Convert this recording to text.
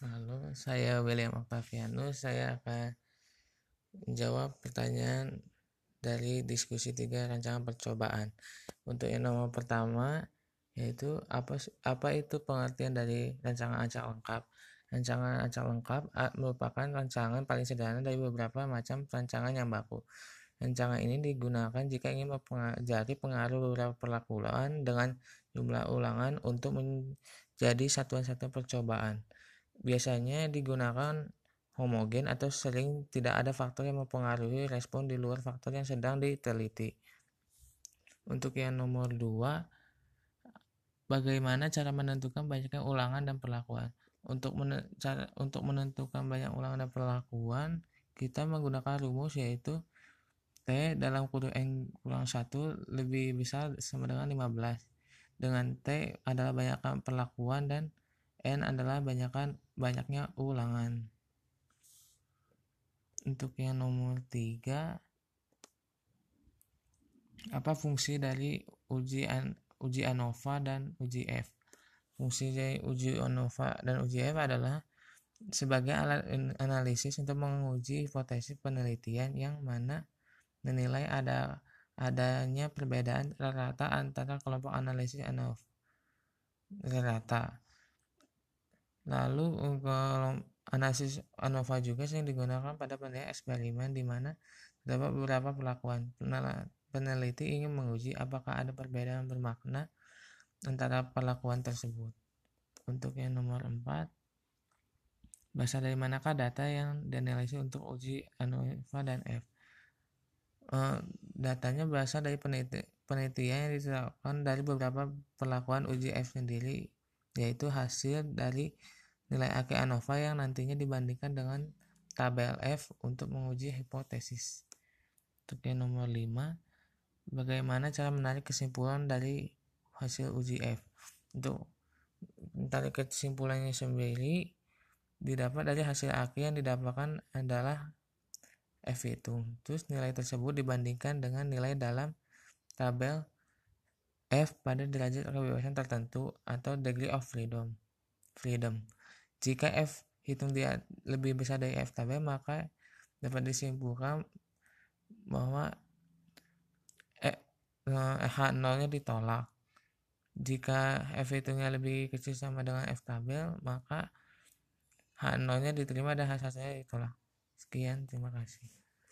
Halo, saya William Octavianus. Saya akan menjawab pertanyaan dari diskusi tiga rancangan percobaan. Untuk yang nomor pertama, yaitu apa apa itu pengertian dari rancangan acak lengkap? Rancangan acak lengkap merupakan rancangan paling sederhana dari beberapa macam rancangan yang baku. Rancangan ini digunakan jika ingin mempelajari pengaruh beberapa perlakuan dengan jumlah ulangan untuk menjadi satuan-satuan percobaan biasanya digunakan homogen atau sering tidak ada faktor yang mempengaruhi respon di luar faktor yang sedang diteliti. Untuk yang nomor dua, bagaimana cara menentukan banyaknya ulangan dan perlakuan? Untuk, men cara, untuk menentukan banyak ulangan dan perlakuan, kita menggunakan rumus yaitu T dalam kurung N kurang 1 lebih besar sama dengan 15. Dengan T adalah banyakkan perlakuan dan N adalah banyakkan banyaknya ulangan. Untuk yang nomor tiga, apa fungsi dari uji an, uji ANOVA dan uji F? Fungsi dari uji ANOVA dan uji F adalah sebagai alat analisis untuk menguji hipotesis penelitian yang mana menilai ada adanya perbedaan rata antara kelompok analisis ANOVA rata Lalu kalau analisis ANOVA juga sering digunakan pada penelitian eksperimen di mana terdapat beberapa perlakuan. Peneliti ingin menguji apakah ada perbedaan bermakna antara perlakuan tersebut. Untuk yang nomor 4, bahasa dari manakah data yang dianalisis untuk uji ANOVA dan F? Uh, datanya berasal dari penelitian yang diterapkan dari beberapa perlakuan uji F sendiri, yaitu hasil dari nilai AK ANOVA yang nantinya dibandingkan dengan tabel F untuk menguji hipotesis. Untuk yang nomor 5, bagaimana cara menarik kesimpulan dari hasil uji F? Untuk menarik kesimpulannya sendiri didapat dari hasil AK yang didapatkan adalah F itu. Terus nilai tersebut dibandingkan dengan nilai dalam tabel F pada derajat kebebasan tertentu atau degree of freedom. Freedom. Jika F hitung dia lebih besar dari F tabel, maka dapat disimpulkan bahwa e, eh, H0-nya ditolak. Jika F hitungnya lebih kecil sama dengan F tabel, maka H0-nya diterima dan H1-nya ditolak. Sekian, terima kasih.